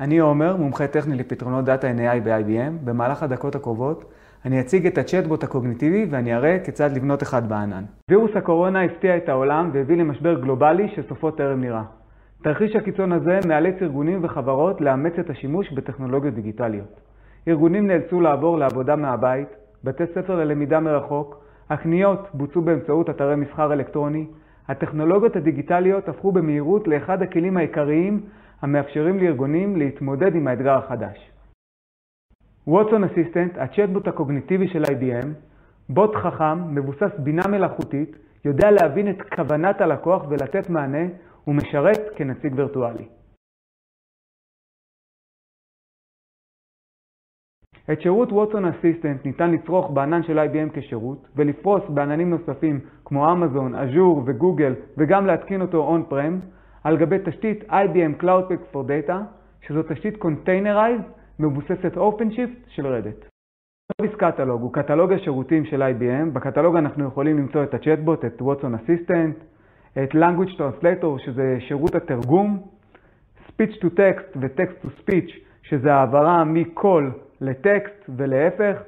אני עומר, מומחה טכני לפתרונות דאטה NAI ב-IBM. במהלך הדקות הקרובות אני אציג את הצ'טבוט הקוגניטיבי ואני אראה כיצד לבנות אחד בענן. וירוס הקורונה הפתיע את העולם והביא למשבר גלובלי שסופו טרם נראה. תרחיש הקיצון הזה מאלץ ארגונים וחברות לאמץ את השימוש בטכנולוגיות דיגיטליות. ארגונים נאלצו לעבור לעבודה מהבית, בתי ספר ללמידה מרחוק, הקניות בוצעו באמצעות אתרי מסחר אלקטרוני, הטכנולוגיות הדיגיטליות הפכו במהירות לאחד הכלים העיקריים המאפשרים לארגונים להתמודד עם האתגר החדש. ווטסון אסיסטנט, הצ'טבוט הקוגניטיבי של IBM, בוט חכם, מבוסס בינה מלאכותית, יודע להבין את כוונת הלקוח ולתת מענה ומשרת כנציג וירטואלי. את שירות ווטסון אסיסטנט ניתן לצרוך בענן של IBM כשירות ולפרוס בעננים נוספים כמו אמזון, אג'ור וגוגל וגם להתקין אותו און-פרם על גבי תשתית IBM CloudPack for Data שזו תשתית Containerized מבוססת OpenShift של רדט. Service Catalog הוא קטלוג השירותים של IBM. בקטלוג אנחנו יכולים למצוא את הצ'טבוט, את ווטסון אסיסטנט, את Language Translator שזה שירות התרגום, Speech to Text ו-Text to Speech שזה העברה מקול לטקסט ולהפך.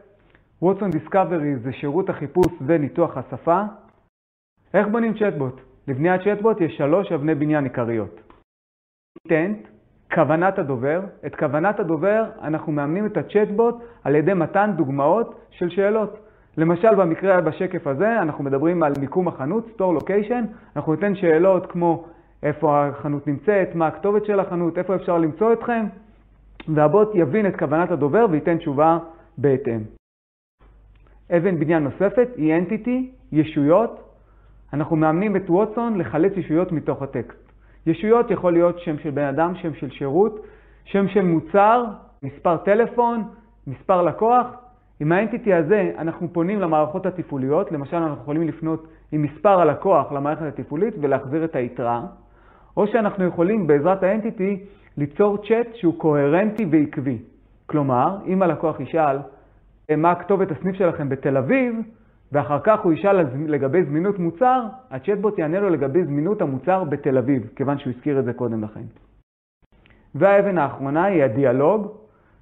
ווטסון דיסקאברי זה שירות החיפוש וניתוח השפה. איך בונים צ'טבוט? לבניית צ'טבוט יש שלוש אבני בניין עיקריות. intent, כוונת הדובר. את כוונת הדובר אנחנו מאמנים את הצ'טבוט על ידי מתן דוגמאות של שאלות. למשל במקרה בשקף הזה אנחנו מדברים על מיקום החנות, store location, אנחנו ניתן שאלות כמו איפה החנות נמצאת, מה הכתובת של החנות, איפה אפשר למצוא אתכם, והבוט יבין את כוונת הדובר וייתן תשובה בהתאם. אבן בניין נוספת היא entity, ישויות. אנחנו מאמנים את ווטסון לחלץ ישויות מתוך הטקסט. ישויות יכול להיות שם של בן אדם, שם של שירות, שם של מוצר, מספר טלפון, מספר לקוח. עם האנטיטי הזה אנחנו פונים למערכות התפעוליות, למשל אנחנו יכולים לפנות עם מספר הלקוח למערכת התפעולית ולהחזיר את היתרה, או שאנחנו יכולים בעזרת האנטיטי ליצור צ'אט שהוא קוהרנטי ועקבי. כלומר, אם הלקוח ישאל מה הכתובת הסניף שלכם בתל אביב, ואחר כך הוא ישאל לגבי זמינות מוצר, הצ'טבוט יענה לו לגבי זמינות המוצר בתל אביב, כיוון שהוא הזכיר את זה קודם לכן. והאבן האחרונה היא הדיאלוג.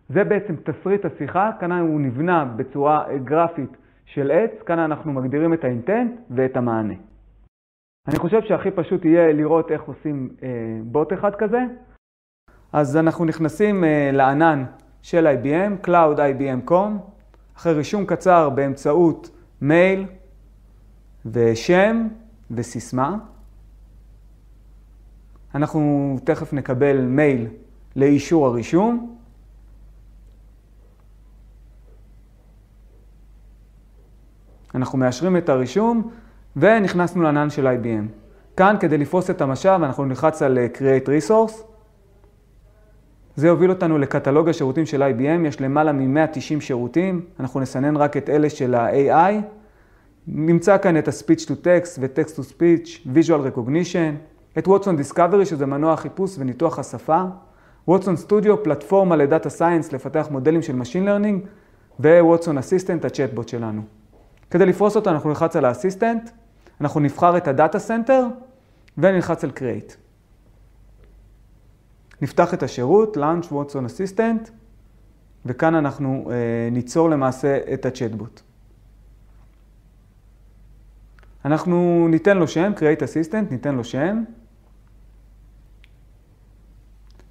זה בעצם תסריט השיחה, כאן הוא נבנה בצורה גרפית של עץ, כאן אנחנו מגדירים את האינטנט ואת המענה. אני חושב שהכי פשוט יהיה לראות איך עושים אה, בוט אחד כזה. אז אנחנו נכנסים אה, לענן של IBM, Cloud IBM.com, אחרי רישום קצר באמצעות מייל ושם וסיסמה. אנחנו תכף נקבל מייל לאישור הרישום. אנחנו מאשרים את הרישום ונכנסנו לענן של IBM. כאן, כדי לפרוס את המשאב, אנחנו נלחץ על Create Resource. זה יוביל אותנו לקטלוג השירותים של IBM, יש למעלה מ-190 שירותים, אנחנו נסנן רק את אלה של ה-AI. נמצא כאן את ה-Speech to Text ו-Text to Speech, Visual Recognition, את Watson Discovery שזה מנוע חיפוש וניתוח השפה, Watson Studio, פלטפורמה לדאטה סיינס לפתח מודלים של Machine Learning, ו-Watson Assistant, הצ'טבוט שלנו. כדי לפרוס אותו אנחנו נלחץ על ה-Assistant, אנחנו נבחר את ה-Data Center ונלחץ על Create. נפתח את השירות, Launch Watson Assistant, וכאן אנחנו אה, ניצור למעשה את הצ'טבוט. אנחנו ניתן לו שם, Create Assistant, ניתן לו שם,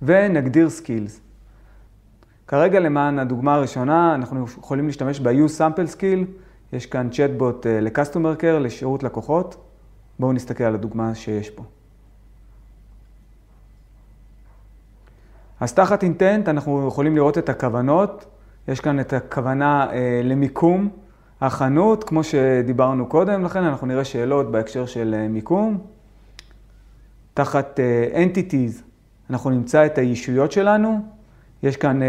ונגדיר Skills. כרגע למען הדוגמה הראשונה, אנחנו יכולים להשתמש ב-Use Sample Skill, יש כאן צ'טבוט אה, ל-Customer Care, לשירות לקוחות. בואו נסתכל על הדוגמה שיש פה. אז תחת אינטנט אנחנו יכולים לראות את הכוונות. יש כאן את הכוונה אה, למיקום החנות, כמו שדיברנו קודם, לכן אנחנו נראה שאלות בהקשר של אה, מיקום. תחת אה, entities אנחנו נמצא את הישויות שלנו. יש כאן אה,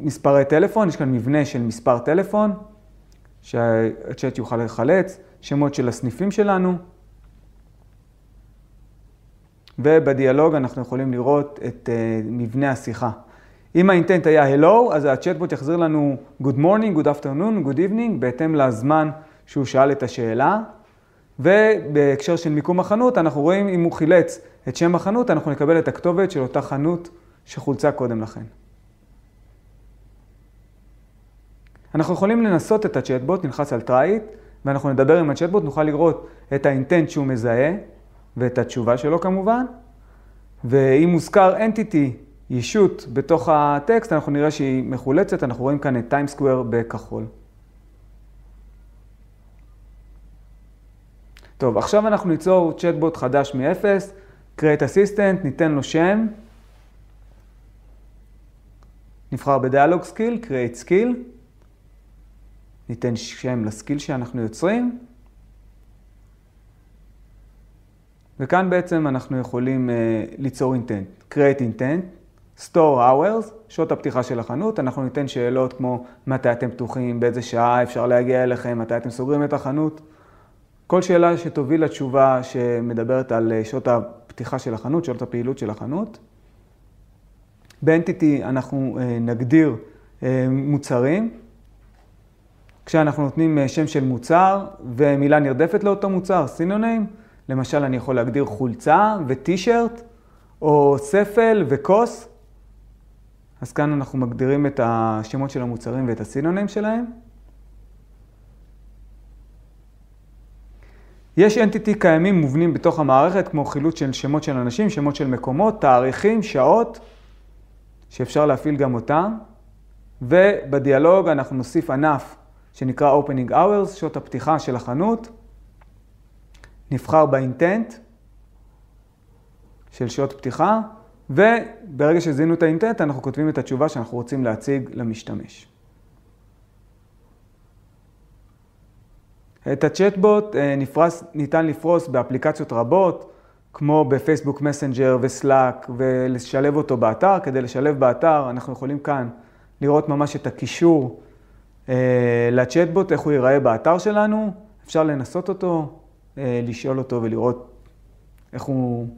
מספרי טלפון, יש כאן מבנה של מספר טלפון, שהצ'אט יוכל לחלץ, שמות של הסניפים שלנו. ובדיאלוג אנחנו יכולים לראות את uh, מבנה השיחה. אם האינטנט היה Hello, אז הצ'טבוט יחזיר לנו Good morning, Good afternoon, Good evening, בהתאם לזמן שהוא שאל את השאלה. ובהקשר של מיקום החנות, אנחנו רואים אם הוא חילץ את שם החנות, אנחנו נקבל את הכתובת של אותה חנות שחולצה קודם לכן. אנחנו יכולים לנסות את הצ'טבוט, נלחץ על try ואנחנו נדבר עם הצ'טבוט, נוכל לראות את האינטנט שהוא מזהה, ואת התשובה שלו כמובן, ואם מוזכר entity, ישות, בתוך הטקסט, אנחנו נראה שהיא מחולצת, אנחנו רואים כאן את טיים סקוויר בכחול. טוב, עכשיו אנחנו ניצור צ'טבוט חדש מ-0, create assistant, ניתן לו שם, נבחר ב dialog skill, create skill, ניתן שם ל skill שאנחנו יוצרים, וכאן בעצם אנחנו יכולים uh, ליצור intent, create intent, store hours, שעות הפתיחה של החנות, אנחנו ניתן שאלות כמו מתי אתם פתוחים, באיזה שעה? אפשר להגיע אליכם, מתי אתם סוגרים את החנות. כל שאלה שתוביל לתשובה שמדברת על אה, שעות הפתיחה של החנות, שעות הפעילות של החנות. באנטיטי אנחנו אה, נגדיר מוצרים, כשאנחנו נותנים שם של מוצר ומילה נרדפת לאותו מוצר, סינוניים, למשל, אני יכול להגדיר חולצה וטישרט, או ספל וכוס. אז כאן אנחנו מגדירים את השמות של המוצרים ואת הסינונים שלהם. יש אנטיטי קיימים מובנים בתוך המערכת, כמו חילוץ של שמות של אנשים, שמות של מקומות, תאריכים, שעות, שאפשר להפעיל גם אותם. ובדיאלוג אנחנו נוסיף ענף שנקרא Opening Hours, שעות הפתיחה של החנות. נבחר באינטנט של שעות פתיחה, וברגע שזיהינו את האינטנט, אנחנו כותבים את התשובה שאנחנו רוצים להציג למשתמש. את הצ'טבוט אה, נפרס, ניתן לפרוס באפליקציות רבות, כמו בפייסבוק מסנג'ר וסלאק, ולשלב אותו באתר. כדי לשלב באתר, אנחנו יכולים כאן לראות ממש את הקישור אה, לצ'טבוט, איך הוא ייראה באתר שלנו. אפשר לנסות אותו, לשאול אותו ולראות איך הוא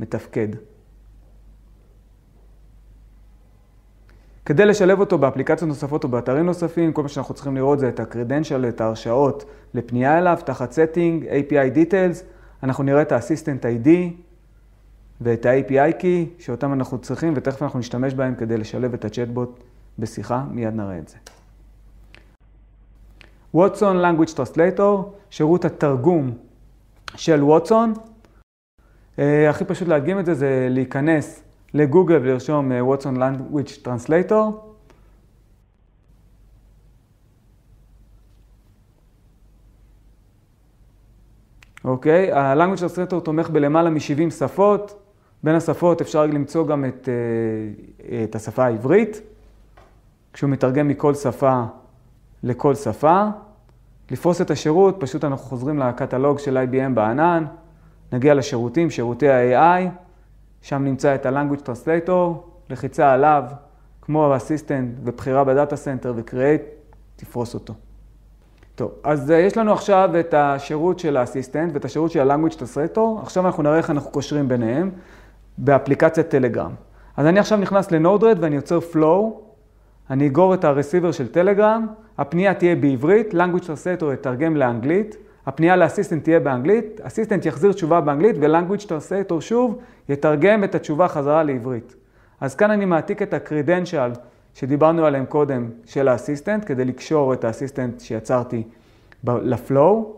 מתפקד. כדי לשלב אותו באפליקציות נוספות או באתרים נוספים, כל מה שאנחנו צריכים לראות זה את ה-credential, את ההרשאות לפנייה אליו, תחת setting, API details, אנחנו נראה את ה-assistant ID ואת ה-API key, שאותם אנחנו צריכים, ותכף אנחנו נשתמש בהם כדי לשלב את הצ'טבוט בשיחה, מיד נראה את זה. Watson Language Translator, שירות התרגום של ווטסון. אה, הכי פשוט להדגים את זה זה להיכנס לגוגל ולרשום ווטסון Language Translator. אוקיי, ה-Language Translator תומך בלמעלה מ-70 שפות. בין השפות אפשר למצוא גם את, אה, את השפה העברית, כשהוא מתרגם מכל שפה לכל שפה. לפרוס את השירות, פשוט אנחנו חוזרים לקטלוג של IBM בענן, נגיע לשירותים, שירותי ה-AI, שם נמצא את ה-Language Translator, לחיצה עליו, כמו ה assistant ובחירה ב data center ו-Create, תפרוס אותו. טוב, אז אה, יש לנו עכשיו את השירות של האסיסטנט ואת השירות של ה-Language Translator, עכשיו אנחנו נראה איך אנחנו קושרים ביניהם באפליקציית טלגרם. אז אני עכשיו נכנס ל-Node-RED ואני יוצר Flow, אני אגור את הרסיבר של טלגרם, הפנייה תהיה בעברית, language translator יתרגם לאנגלית, הפנייה לאסיסטנט תהיה באנגלית, אסיסטנט יחזיר תשובה באנגלית ו-language translator שוב יתרגם את התשובה חזרה לעברית. אז כאן אני מעתיק את ה-credential שדיברנו עליהם קודם של האסיסטנט, כדי לקשור את האסיסטנט שיצרתי לפלואו,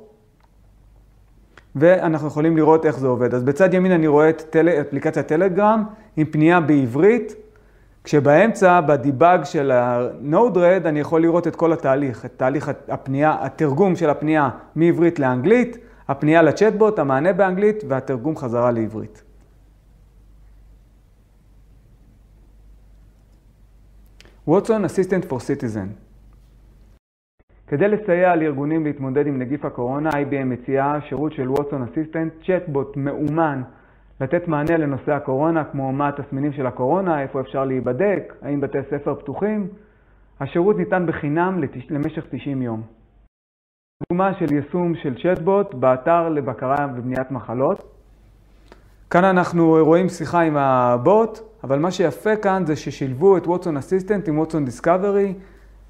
ואנחנו יכולים לראות איך זה עובד. אז בצד ימין אני רואה את טל... אפליקציית טלגרם עם פנייה בעברית. כשבאמצע, בדיבאג של ה-Node-RED, אני יכול לראות את כל התהליך, את תהליך הפנייה, התרגום של הפנייה מעברית לאנגלית, הפנייה לצ'טבוט, המענה באנגלית והתרגום חזרה לעברית. Watson Assistant for Citizen כדי לסייע לארגונים להתמודד עם נגיף הקורונה, IBM מציעה שירות של Watson Assistant, צ'טבוט מאומן לתת מענה לנושא הקורונה, כמו מה התסמינים של הקורונה, איפה אפשר להיבדק, האם בתי ספר פתוחים. השירות ניתן בחינם למשך 90 יום. דוגמה של יישום של צ'טבוט באתר לבקרה ובניית מחלות. כאן אנחנו רואים שיחה עם הבוט, אבל מה שיפה כאן זה ששילבו את ווטסון אסיסטנט עם ווטסון דיסקאברי,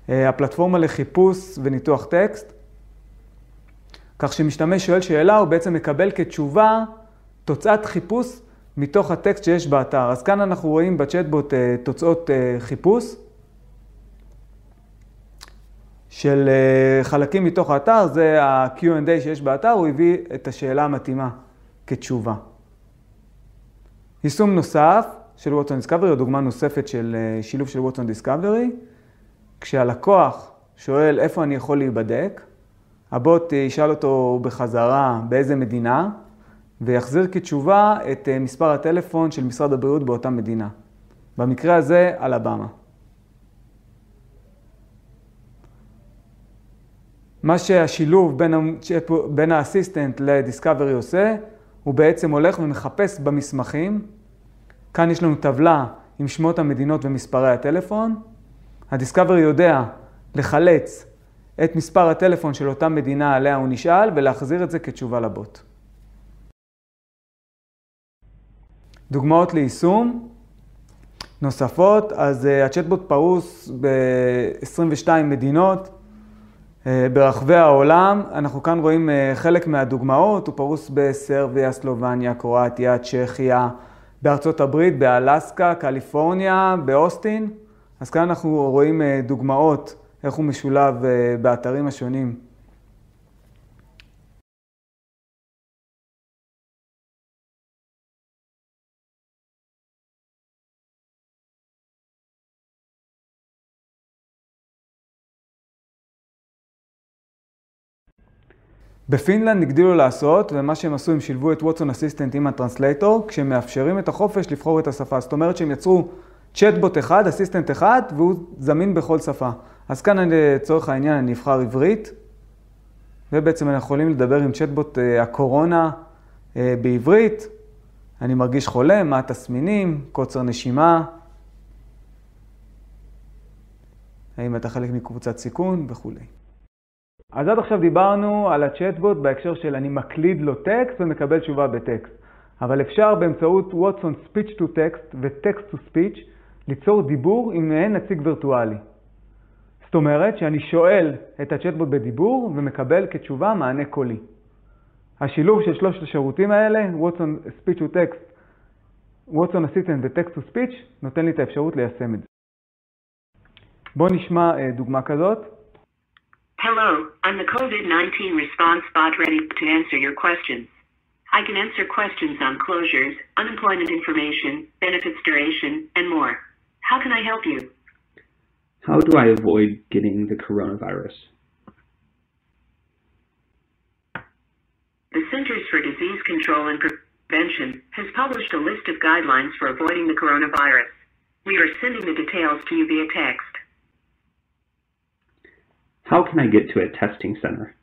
אה, הפלטפורמה לחיפוש וניתוח טקסט. כך שמשתמש שואל שאלה, הוא בעצם מקבל כתשובה תוצאת חיפוש מתוך הטקסט שיש באתר. אז כאן אנחנו רואים בצ'טבוט אה, תוצאות אה, חיפוש של אה, חלקים מתוך האתר, זה ה-Q&A שיש באתר, הוא הביא את השאלה המתאימה כתשובה. יישום נוסף של ווטסון דיסקאברי, או דוגמה נוספת של שילוב של ווטסון דיסקאברי, כשהלקוח שואל איפה אני יכול להיבדק, הבוט ישאל אותו בחזרה באיזה מדינה, ויחזיר כתשובה את אה, מספר הטלפון של משרד הבריאות באותה מדינה. במקרה הזה, אלבמה. מה שהשילוב בין, בין האסיסטנט לדיסקאברי עושה, הוא בעצם הולך ומחפש במסמכים. כאן יש לנו טבלה עם שמות המדינות ומספרי הטלפון. הדיסקאברי יודע לחלץ את מספר הטלפון של אותה מדינה עליה הוא נשאל ולהחזיר את זה כתשובה לבוט. דוגמאות ליישום נוספות, אז uh, הצ'טבוט פרוס ב-22 מדינות uh, ברחבי העולם. אנחנו כאן רואים uh, חלק מהדוגמאות, הוא פרוס בסרביה, סלובניה, קרואטיה, צ'כיה, בארצות הברית, באלסקה, קליפורניה, באוסטין. אז כאן אנחנו רואים דוגמאות איך הוא משולב באתרים השונים. בפינלנד הגדילו לעשות, ומה שהם עשו, הם שילבו את Watson Assistant עם ה translator, כשהם מאפשרים את החופש לבחור את השפה. זאת אומרת שהם יצרו צ'טבוט אחד, assistant אחד, והוא זמין בכל שפה. אז כאן לצורך העניין אני אבחר עברית, ובעצם אנחנו יכולים לדבר עם צ'טבוט אה, הקורונה אה, בעברית. אני מרגיש חולה, מה התסמינים, קוצר נשימה, האם אתה חלק מקבוצת סיכון וכולי. אז עד עכשיו דיברנו על הצ'טבוט בהקשר של אני מקליד לו טקסט ומקבל תשובה בטקסט. אבל אפשר באמצעות ווטסון Speech to Text ו-Text to Speech ליצור דיבור עם מעין נציג וירטואלי. זאת אומרת שאני שואל את הצ'טבוט בדיבור ומקבל כתשובה מענה קולי. השילוב של שלושת השירותים האלה, ווטסון Speech to Text, ווטסון Assistant ו-Text to Speech, נותן לי את האפשרות ליישם את זה. בואו נשמע אה, דוגמה כזאת. Hello, I'm the COVID-19 response bot ready to answer your questions. I can answer questions on closures, unemployment information, benefits duration, and more. How can I help you? How do I avoid getting the coronavirus? The Centers for Disease Control and Prevention has published a list of guidelines for avoiding the coronavirus. We are sending the details to you via text. How can I get to a testing center?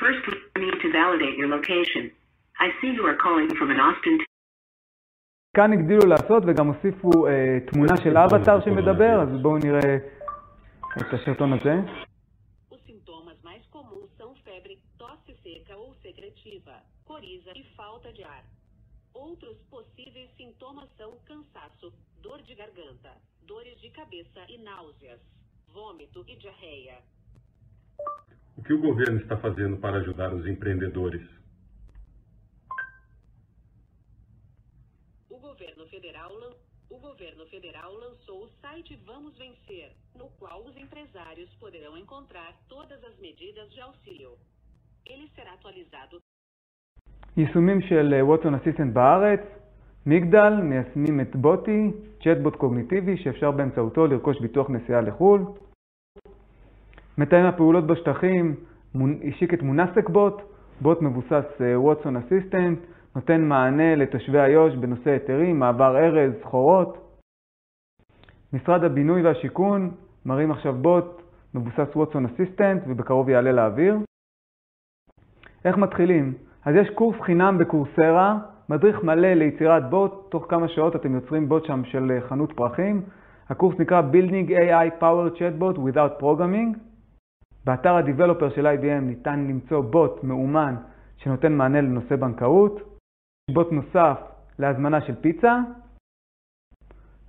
First, we need to validate your location. I see you are calling from an Austin. כאן הגדילו לעשות וגם הוסיפו אה, תמונה של אבטאר שמדבר, אז בואו נראה את הסרטון הזה. Os sintomas mais comuns são febre, tosse seca ou secretiva, coriza e falta de ar. Outros possíveis sintomas são cansaço, dor de garganta, dores de cabeça e náuseas, vômito e diarreia. O que o governo está fazendo para ajudar os empreendedores? O governo federal, o governo federal lançou o site Vamos Vencer, no qual os empresários poderão encontrar todas as medidas de auxílio. Ele será atualizado. יישומים של ווטסון אסיסטנט בארץ, מגדל מיישמים את בוטי, צ'טבוט קוגניטיבי שאפשר באמצעותו לרכוש ביטוח נסיעה לחו"ל. מתאם הפעולות בשטחים השיק את מונסק בוט, בוט מבוסס ווטסון אסיסטנט, נותן מענה לתושבי איו"ש בנושא היתרים, מעבר ארז, סחורות. משרד הבינוי והשיכון מראים עכשיו בוט מבוסס ווטסון אסיסטנט ובקרוב יעלה לאוויר. איך מתחילים? אז יש קורס חינם בקורסרה, מדריך מלא ליצירת בוט, תוך כמה שעות אתם יוצרים בוט שם של חנות פרחים. הקורס נקרא Building AI Power Chatbot Without Programming. באתר ה-Developer של IBM ניתן למצוא בוט מאומן שנותן מענה לנושא בנקאות, בוט נוסף להזמנה של פיצה,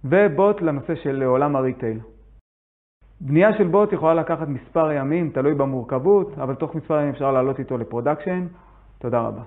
ובוט לנושא של עולם ה retail. בנייה של בוט יכולה לקחת מספר ימים, תלוי במורכבות, אבל תוך מספר ימים אפשר לעלות איתו ל production. תודה רבה.